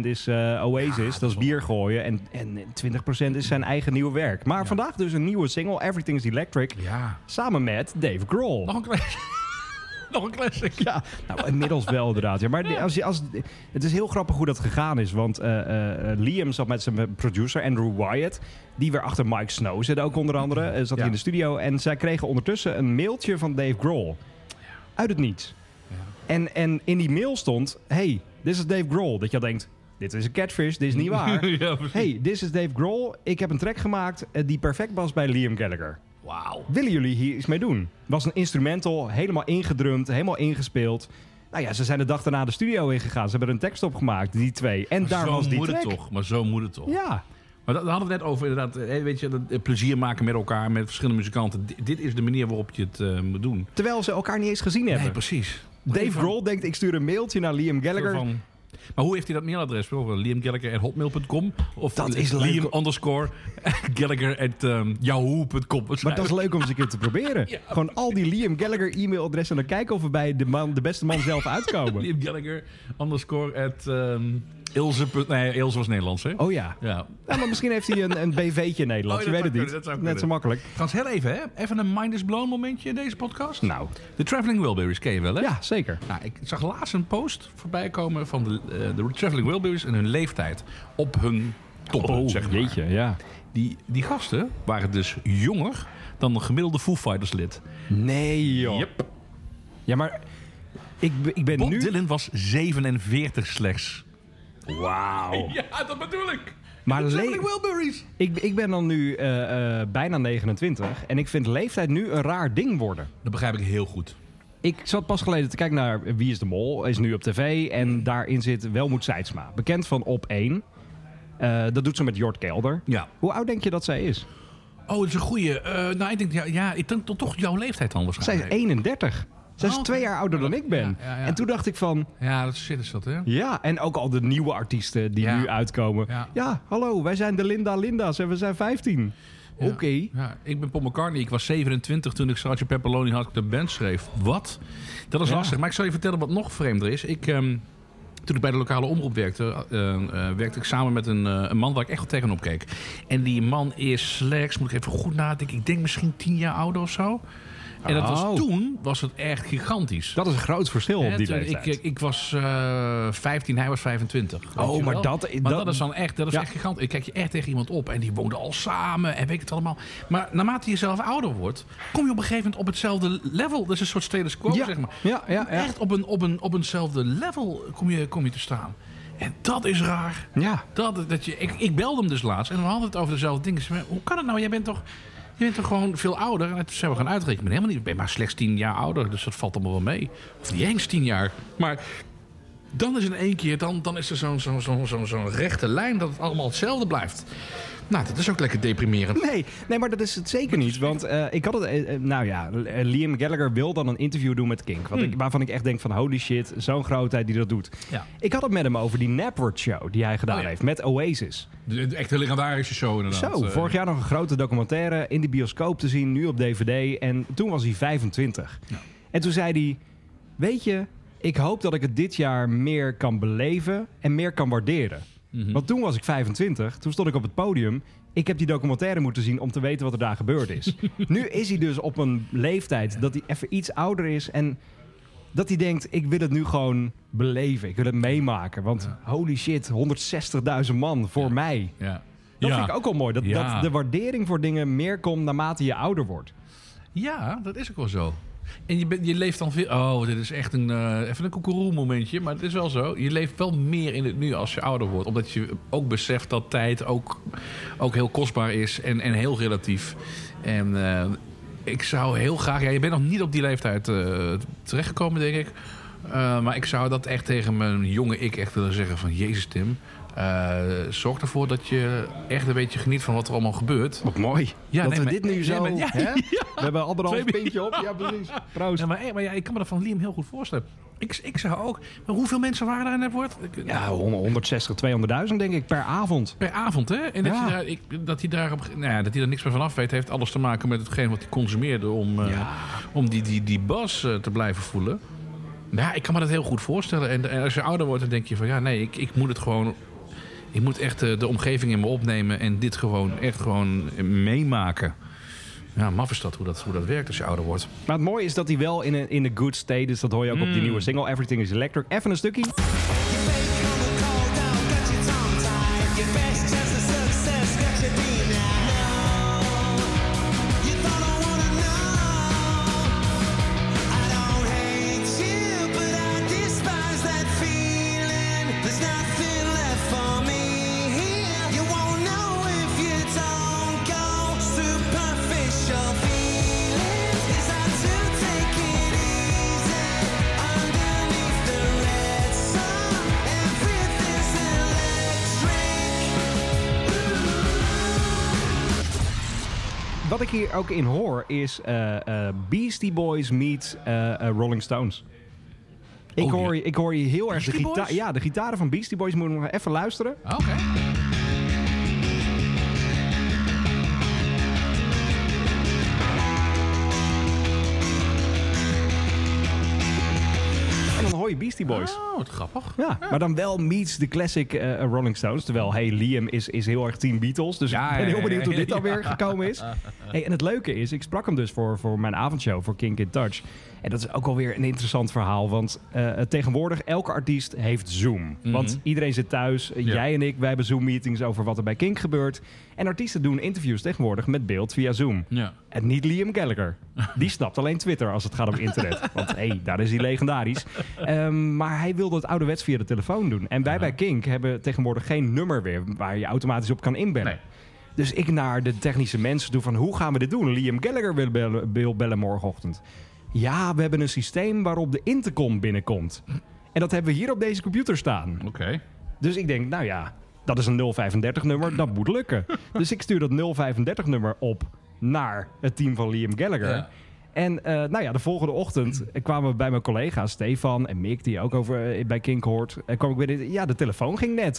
80% is eh, Oasis. dat is bier gooien. En, en 20% is zijn eigen nieuwe werk. Maar vandaag dus een nieuwe single, Everything's Electric. ja. Samen met Dave Grohl. Nog een classic. Nog een classic. Ja, nou inmiddels wel inderdaad. Ja, maar die- als, je- als, het is heel grappig hoe dat gegaan is. Want eh, eh, Liam zat met zijn producer Andrew Wyatt. Die weer achter Mike Snow zit ook onder andere. eh, zat Ja. hij in de studio. En zij kregen ondertussen een mailtje van Dave Grohl. Uit het niets. En, en in die mail stond... Hey, dit is Dave Grohl. Dat je denkt... Dit is een catfish, dit is niet waar. ja. Hey, dit is Dave Grohl. Ik heb een track gemaakt eh, die perfect was bij Liam Gallagher. Wauw. Willen jullie hier iets mee doen? Was een instrumental, helemaal ingedrumd, helemaal ingespeeld. Nou ja, ze zijn de dag daarna de studio ingegaan. Ze hebben er een tekst op gemaakt, die twee. En daar zo was die moet track. het toch. Maar zo moet het toch. Ja, Maar dat, daar hadden we het net over, inderdaad. eh, Weet je, dat, eh, plezier maken met elkaar, met verschillende muzikanten. Di- dit is de manier waarop je het eh, moet doen. terwijl ze elkaar niet eens gezien hebben. Nee, precies. Dave Grohl denkt, ik stuur een mailtje naar Liam Gallagher. Van, maar hoe heeft hij dat mailadres? Liamgallagher.hotmail.com of Dat is leuk. liam underscore gallagher at um, yahoo.com. Maar dat is leuk om eens een keer te proberen. Gewoon al die Liam Gallagher e-mailadressen en dan kijken of we bij de, man, de beste man zelf uitkomen. Liam Gallagher underscore at um, Ilse. Nee, Ilse was Nederlands, hè? Oh ja. Ja. ja, maar misschien heeft hij een, een BV'tje in Nederland. Oh, je weet het niet. kunnen, Net kunnen. zo makkelijk. Trouwens, heel even, hè? Even een mind is blown momentje in deze podcast. Nou, De Traveling Wilburys ken je wel, hè? ja, zeker. Nou, ik zag laatst een post voorbij komen van de, eh, de Traveling Wilburys en hun leeftijd op hun top, zeg maar. Oh, jeetje, ja. Die, die gasten waren dus jonger dan een gemiddelde Foo Fighters lid. Nee, joh. Ja, maar ik, ben- ik ben Bob nu... Dylan was 47 slechts. Wauw. Ja, dat bedoel ik. Maar Wilburys. ik, ik ben dan nu eh, eh, bijna 29 en ik vind leeftijd nu een raar ding worden. Dat begrijp ik heel goed. Ik zat pas geleden te kijken naar Wie is de Mol, is nu op tv. En daarin zit Welmoed Seidsma, bekend van Op 1. Eh, dat doet ze met Jort Kelder. Ja. Hoe oud denk je dat zij is? Oh, dat is een goeie. Eh, nou, ik denk, ja, ja, ik denk toch, toch jouw leeftijd dan Zij waarschijnlijk. is 31. Zij is Oh, twee jaar ouder dan ik ben. Ja, ja, ja. En toen dacht ik van, Ja, dat is shit is dat, hè? ja, en ook al de nieuwe artiesten die nu uitkomen. Ja. Hallo, wij zijn de Linda Linda's en we zijn 15. Ja. Oké. Ja, ik ben Paul McCartney. Ik was 27 toen ik Sgt. Pepperoni had de band schreef. Wat? Dat is lastig. Maar ik zal je vertellen wat nog vreemder is. Ik, ehm, toen ik bij de lokale omroep werkte, eh, eh, werkte ik samen met een, eh, een man waar ik echt wel tegenop keek. En die man is slechts, moet ik even goed nadenken, ik denk misschien 10 jaar ouder of zo. En dat was Oh. toen was het echt gigantisch. Dat is een groot verschil op die leeftijd. ik, ik was eh 15, hij was 25. Weet Oh, maar dat- Maar dat- dat is dan echt, dat is Ja. echt gigantisch. Ik kijk je echt tegen iemand op en die woonden al samen en weet ik het allemaal. Maar naarmate je zelf ouder wordt, kom je op een gegeven moment op hetzelfde level. Dat is een soort status quo, ja. zeg maar. ja, ja, ja. Echt op, een, op, een, op eenzelfde level kom je, kom je te staan. En dat is raar. ja. Dat, dat je, ik, ik belde hem dus laatst en we hadden het over dezelfde dingen. Hoe kan het nou? Jij bent toch, je bent toch gewoon veel ouder? En toen zijn we gaan uitrekenen. Ik ben helemaal niet, ik ben maar slechts tien jaar ouder. Dus dat valt allemaal wel mee. Of niet eens tien jaar. Maar Dan is in één keer, dan, dan is er zo'n zo'n zo'n zo'n rechte lijn dat het allemaal hetzelfde blijft. Nou, dat is ook lekker deprimerend. Nee, nee, maar dat is het zeker niet. Want eh, ik had het. eh, eh, nou ja, Liam Gallagher wil dan een interview doen met Kink. Wat ik, waarvan ik echt denk van holy shit, zo'n grootheid die dat doet. Ja. Ik had het met hem over die Napword show die hij gedaan Oh ja. heeft met Oasis. De, de echte legendarische show inderdaad. Zo, vorig jaar nog een grote documentaire in de bioscoop te zien, nu op DVD. En toen was hij 25. En toen zei hij: Weet je, ik hoop dat ik het dit jaar meer kan beleven en meer kan waarderen. Mhm. Want toen was ik 25, toen stond ik op het podium. Ik heb die documentaire moeten zien om te weten wat er daar gebeurd is. nu is hij dus op een leeftijd dat hij even iets ouder is. En dat hij denkt, ik wil het nu gewoon beleven. Ik wil het meemaken. Want holy shit, 160.000 man voor mij. Ja. Dat vind ik ook wel mooi. Dat, dat de waardering voor dingen meer komt naarmate je ouder wordt. Ja, dat is ook wel zo. En je, je leeft dan veel... Oh, dit is echt een, eh, even een koekeroe momentje. Maar het is wel zo. Je leeft wel meer in het nu als je ouder wordt. Omdat je ook beseft dat tijd ook, ook heel kostbaar is. En, en heel relatief. En eh, ik zou heel graag... Ja, je bent nog niet op die leeftijd eh, terechtgekomen, denk ik. Eh, maar ik zou dat echt tegen mijn jonge ik echt willen zeggen van... Jezus, Tim... eh, zorg ervoor dat je echt een beetje geniet van wat er allemaal gebeurt. Wat mooi. Ja, dat nee, we maar- dit nu nee, zo... maar- ja, hè? We hebben anderhalf pintje op. Ja, precies. Proost. Ja, maar, eh, maar ja, ik kan me dat van Liam heel goed voorstellen. Ik, ik zou ook... Maar hoeveel mensen waren er in het woord? Ja, 160, 200.000 denk ik per avond. Per avond, hè? En dat, Ja. hij daar, ik, dat, hij daar op, nou ja, dat hij er niks meer van af weet... heeft alles te maken met hetgeen wat hij consumeerde... om, om die, die, die bas te blijven voelen. Ja, ik kan me dat heel goed voorstellen. En, en als je ouder wordt, dan denk je van... ja, nee, ik, ik moet het gewoon... Ik moet echt eh, de omgeving in me opnemen... en dit gewoon echt gewoon meemaken. Ja, maf is dat hoe, dat hoe dat werkt als je ouder wordt. Maar het mooie is dat hij wel in een, in een good state is. Dat hoor je ook op die nieuwe single Everything is Electric. Even een stukje. Wat ik hier ook in hoor is eh, Beastie Boys meet eh, Rolling Stones. Ik, Oh, hoor, ja. ik hoor je heel erg de gitaar. Ja, de gitaren van Beastie Boys moeten we nog even luisteren. Oké. En je Beastie Boys. Oh, wat grappig. Ja, maar dan wel meets de classic eh, Rolling Stones. Terwijl, hey, Liam is, is heel erg team Beatles. Dus Ja, ik ben heel benieuwd hoe dit alweer gekomen is. Hey, en het leuke is, ik sprak hem dus voor, voor mijn avondshow, voor Kink in Touch. En dat is ook alweer een interessant verhaal. Want eh, tegenwoordig, elke artiest heeft Zoom. Want iedereen zit thuis. Ja. Jij en ik, wij hebben Zoom-meetings over wat er bij Kink gebeurt. En artiesten doen interviews tegenwoordig met beeld via Zoom. Ja. En niet Liam Gallagher. Die snapt alleen Twitter als het gaat om internet. Want hé, hey, daar is hij legendarisch. Ehm, maar hij wilde het ouderwets via de telefoon doen. En wij bij Kink hebben tegenwoordig geen nummer weer... waar je automatisch op kan inbellen. Nee. Dus ik naar de technische mensen toe van... hoe gaan we dit doen? Liam Gallagher wil bellen, wil bellen morgenochtend. Ja, we hebben een systeem waarop de intercom binnenkomt. En dat hebben we hier op deze computer staan. Oké. Dus ik denk, nou ja, dat is een 035 nummer, dat moet lukken. Dus ik stuur dat 035 nummer op naar het team van Liam Gallagher. Ja. En eh, nou ja, de volgende ochtend kwamen we bij mijn collega's Stefan en Mick, die ook over eh, bij Kink hoort. En kwam ik binnen, ja, de telefoon ging net.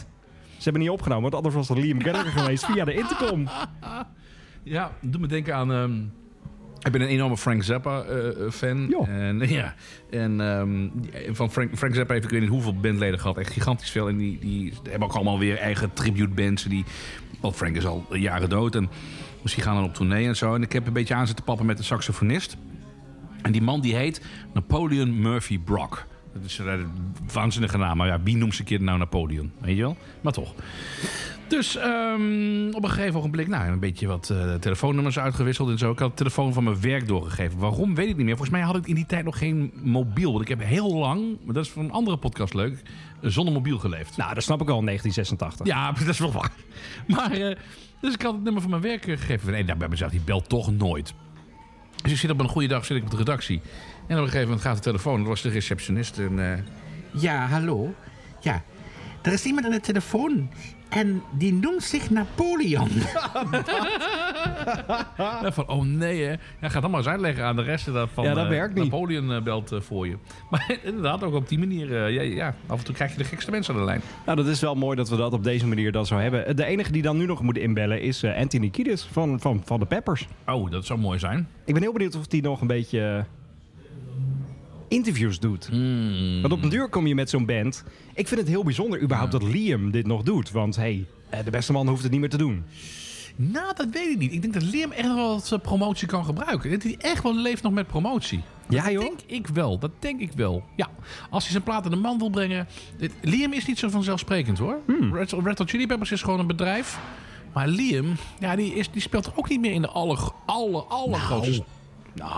Ze hebben niet opgenomen, want anders was het Liam Gallagher geweest via de intercom. Ja, doe me denken aan... ehm, ik ben een enorme Frank Zappa-fan. Ja. en, ja, en ehm, van Frank, Frank Zappa heeft ik weet niet hoeveel bandleden gehad. Echt gigantisch veel. En die, die hebben ook allemaal weer eigen tribute-bands. Die, want Frank is al jaren dood. En misschien gaan dan op tournee en zo. En ik heb een beetje aan zitten pappen met een saxofonist. En die man die heet Napoleon Murphy Brock. Dat is een waanzinnige naam. Maar ja, wie noemt zijn kind nou Napoleon? Weet je wel? Maar toch. Dus ehm, op een gegeven ogenblik, nou, een beetje wat eh, telefoonnummers uitgewisseld en zo. Ik had de telefoon van mijn werk doorgegeven. Waarom, weet ik niet meer. Volgens mij had ik in die tijd nog geen mobiel. Want ik heb heel lang, maar dat is voor een andere podcast leuk, zonder mobiel geleefd. Nou, dat snap ik al in 1986. Ja, dat is wel waar. Maar, eh, dus ik had het nummer van mijn werk eh, gegeven. Nee, nou, bij mezelf, die belt toch nooit. Dus ik zit op een goede dag zit ik op de redactie. En op een gegeven moment gaat de telefoon. Dat was de receptionist. En eh, Ja, hallo. Ja, er is iemand aan de telefoon. En die noemt zich Napoleon. Ja, van, oh nee, hè. Ja, ga dan maar eens uitleggen aan de rest dat van Ja, dat eh, werkt niet. Napoleon eh, belt voor je. Maar inderdaad, ook op die manier. eh, ja, ja, af en toe krijg je de gekste mensen aan de lijn. Nou, dat is wel mooi dat we dat op deze manier dan zo hebben. De enige die dan nu nog moet inbellen is eh, Anthony Kiedis van, van, van de Peppers. Oh, dat zou mooi zijn. Ik ben heel benieuwd of hij nog een beetje interviews doet. Hmm. Want op een duur kom je met zo'n band. Ik vind het heel bijzonder überhaupt dat Liam dit nog doet. Want hey, eh, de beste man hoeft het niet meer te doen. Nou, dat weet ik niet. Ik denk dat Liam echt wel wat eh, promotie kan gebruiken. Dat hij echt wel leeft nog met promotie. Ja, dat joh? denk ik wel. Dat denk ik wel. Ja, als hij zijn plaat aan de man wil brengen. Dit- Liam is niet zo vanzelfsprekend hoor. Hmm. Red, Red Hot Chili Peppers is gewoon een bedrijf. Maar Liam, ja, die, is, die speelt ook niet meer in de aller, aller, allergrootste... Nou,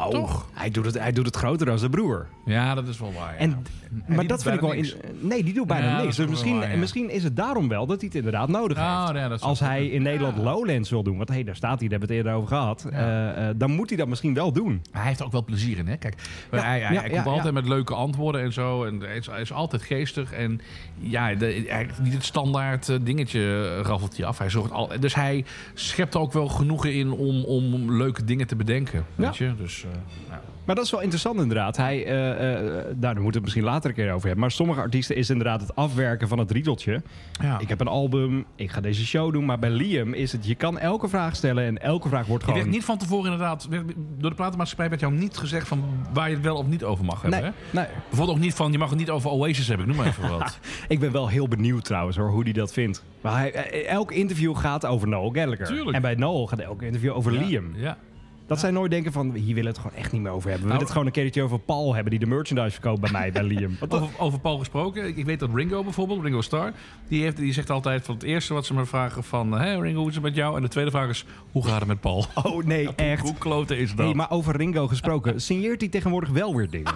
Toch? Hij doet, het, hij doet het groter dan zijn broer. Ja, dat is wel waar. ja. En, maar dat vind ik wel... In, nee, die doet bijna Ja, niks. Dus misschien, waar, ja. misschien is het daarom wel dat hij het inderdaad nodig Oh, heeft. dat Als hij in Nederland. Lowlands wil doen, want hey, daar staat hij, daar hebben we het eerder over gehad. eh, eh, dan moet hij dat misschien wel doen. Hij heeft er ook wel plezier in, hè? Kijk, hij, hij, komt altijd met leuke antwoorden en zo. En hij is, hij is altijd geestig. En ja, de, hij, niet het standaard eh, dingetje raffelt hij af. Hij zorgt al, dus hij schept er ook wel genoegen in om, om leuke dingen te bedenken. Weet je? Dus, eh, ja. Maar dat is wel interessant inderdaad. Hij, eh, eh, nou, daar moeten we het misschien later een keer over hebben. Maar sommige artiesten is inderdaad het afwerken van het riedeltje. Ja. Ik heb een album, ik ga deze show doen. Maar bij Liam is het, je kan elke vraag stellen en elke vraag wordt Je gewoon... werd niet van tevoren inderdaad... Door de platenmaatschappij werd jou niet gezegd van waar je het wel of niet over mag hebben. Nee, Hè? nee. Bijvoorbeeld ook niet van, je mag het niet over Oasis hebben. Ik noem maar even wat. Ik ben wel heel benieuwd trouwens hoor, hoe hij dat vindt. Maar hij, elk interview gaat over Noel Gallagher. Tuurlijk. En bij Noel gaat elk interview over Liam. Ja. Dat zij nooit denken van, hier willen we het gewoon echt niet meer over hebben. We Nou, willen het gewoon een keertje over Paul hebben die de merchandise verkoopt bij mij, bij Liam. Over, over Paul gesproken. Ik, ik weet dat Ringo bijvoorbeeld, Ringo Starr, die, heeft, die zegt altijd van het eerste wat ze me vragen van... Hé Ringo, hoe is het met jou? En de tweede vraag is, hoe gaat het met Paul? Oh nee, echt. Hoe kloten is dat? Hey, maar over Ringo gesproken, signeert hij tegenwoordig wel weer dingen?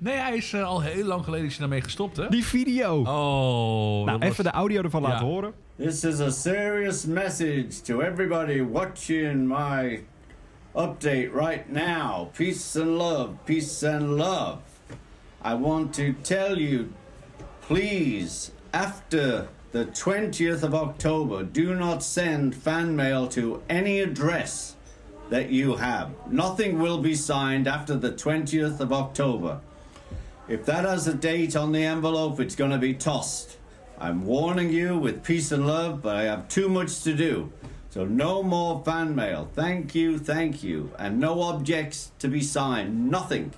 Nee, hij is eh, al heel lang geleden is hij daarmee gestopt, hè? Die video. Oh, nou, was- even de audio ervan Ja. laten horen. This is a serious message to everybody watching my update right now. Peace and love, peace and love. I want to tell you, please, after the 20th of October, do not send fan mail to any address that you have. Nothing will be signed after the 20th of October. If that has a date on the envelope, it's going to be tossed. I'm warning you with peace and love, but I have too much to do. So no more fan mail. Thank you, thank you. And no objects to be signed. Nothing.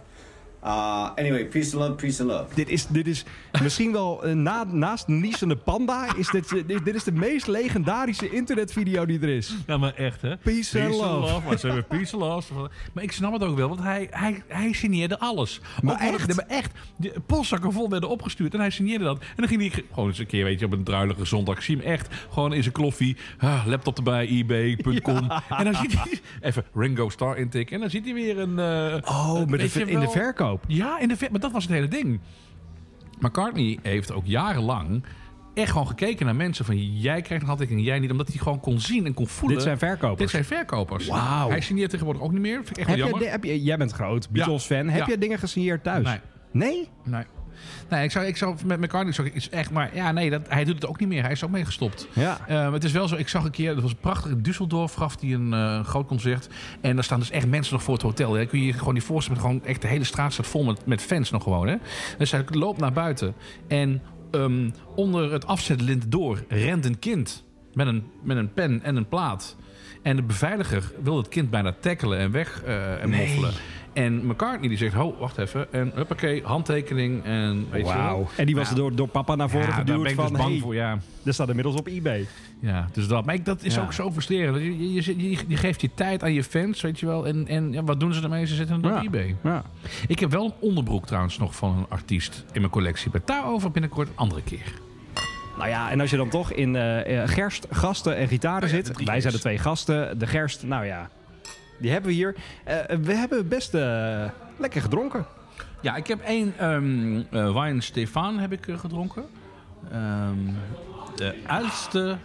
Uh, anyway, peace and love, peace and love. Dit is, dit is misschien wel, eh, na, naast Niesende Panda, is dit, eh, dit, dit is de meest legendarische internetvideo die er is. Ja, maar echt, hè? Peace and love. Maar ze hebben peace and love. Maar ik snap het ook wel, want hij, hij, hij signeerde alles. Maar Ook wel- echt? nee, maar echt. De postzakken vol werden opgestuurd en hij signeerde dat. En dan ging hij ge- gewoon eens een keer, weet je, op een druilige zondag. Ik zie hem echt gewoon in zijn kloffie. ah, laptop erbij, ebay.com. En dan ziet hij even Ringo Star intikken. En dan ziet hij weer een... eh, Oh, een- met de, in de wel- Ja, in de maar dat was het hele ding. McCartney heeft ook jarenlang echt gewoon gekeken naar mensen van jij krijgt een handtekening, jij niet, omdat hij gewoon kon zien en kon voelen. Dit zijn verkopers. Dit zijn verkopers. Wauw. Hij signeert tegenwoordig ook niet meer. Vind ik echt Heb je, heb je, jij bent groot Beatles-fan. Heb Ja. je dingen gesigneerd thuis? Nee. Nee? Nee. Nee, ik zou, ik zou met McCartney zou ik iets echt, maar ja, nee, dat, hij doet het ook niet meer. Hij is ook mee gestopt. Ja. Eh, het is wel zo, ik zag een keer, dat was prachtig, in Düsseldorf gaf hij een eh, groot concert. En daar staan dus echt mensen nog voor het hotel. Hè. Kun je je gewoon niet voorstellen, met gewoon echt de hele straat staat vol met, met fans nog gewoon. Hè. Dus hij loopt naar buiten en ehm, onder het afzetlint door rent een kind met een, met een pen en een plaat. En de beveiliger wil het kind bijna tackelen en weg eh, en moffelen. En McCartney die zegt, ho, wacht even. En huppakee, handtekening en weet je wel. En die was Ja. door, door papa naar voren Ja, daar geduwd ben ik van... dus bang hey, voor, ja. Er staat inmiddels op eBay. Ja, dus dat. Maar ik, dat is Ja. ook zo frustrerend. Je, je, geeft je tijd aan je fans, weet je wel. En, en ja, wat doen ze ermee? Ze zetten het op eBay. Ja. Ik heb wel een onderbroek trouwens nog van een artiest in mijn collectie. Maar daarover binnenkort een andere keer. Nou ja, en als je dan toch in eh, eh, gerst, gasten en gitaren Oh ja, zit. Wij zijn de twee gasten. De gerst, nou ja, die hebben we hier. Eh, we hebben best eh, lekker gedronken. Ja, ik heb één ehm eh, wijn Stefan heb ik gedronken. Ehm, de oudste,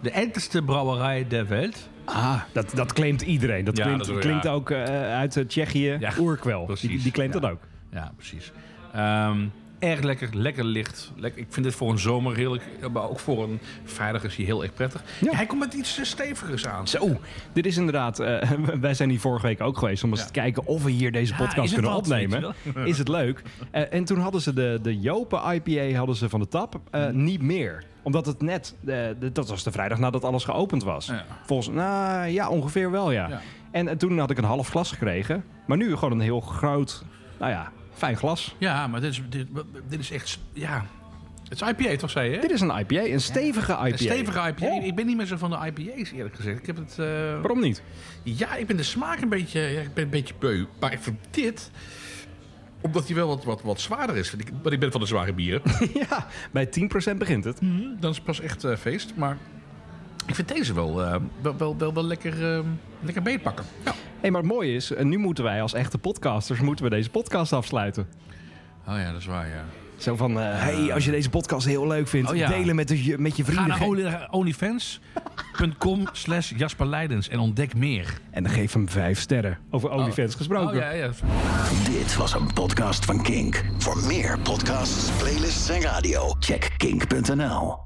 de älteste brouwerij der wereld. Ah, dat, dat claimt iedereen. Dat Ja, dat klinkt ja. ook eh, uit Tsjechië. Ja, Oerkwel. precies. Die, die claimt Ja. dat ook. Ja, precies. Ehm, Erg lekker, lekker licht. Lekker, ik vind dit voor een zomer heerlijk, maar ook voor een vrijdag is hij heel erg prettig. Ja. hij komt met iets eh, stevigers aan. Zo, dit is inderdaad... eh, wij zijn hier vorige week ook geweest om eens Ja. te kijken of we hier deze podcast kunnen wat, opnemen. Is het leuk? Eh, en toen hadden ze de, de Jopen IPA hadden ze van de tap eh, niet meer. Omdat het net... de- dat was de vrijdag nadat alles geopend was. Ja. Volgens... Nou ja, ongeveer wel ja. Ja. En, toen had ik een half glas gekregen. Maar nu gewoon een heel groot... Nou ja, fijn glas. Ja, maar dit is, dit, dit is echt... Ja, het is IPA toch, zei je? hè? Dit is een IPA, een stevige IPA. Een stevige IPA. Oh. Ik ben niet meer zo van de IPA's eerlijk gezegd. Ik heb het... eh, Waarom niet? Ja, ik ben de smaak een beetje, ja, ik ben een beetje beu. Maar ik vind dit, omdat hij wel wat, wat, wat zwaarder is. Ik, want ik ben van de zware bieren. ja, bij 10% begint het. Dan is het pas echt eh, feest. Maar ik vind deze wel, eh, wel, wel, wel, wel lekker, eh, lekker beetpakken. Ja. Hey, maar het mooie is, eh, nu moeten wij als echte podcasters moeten we deze podcast afsluiten. Oh ja, dat is waar, ja. Zo van, eh, hey, als je deze podcast heel leuk vindt, Oh ja. delen met, de, met je Ga vrienden. naar Ge- only- onlyfans.com slash Jasper Leidens en ontdek meer. En dan geef hem vijf sterren. Over OnlyFans gesproken. Oh ja, ja. Dit was een podcast van Kink. Voor meer podcasts, playlists en radio, check kink.nl.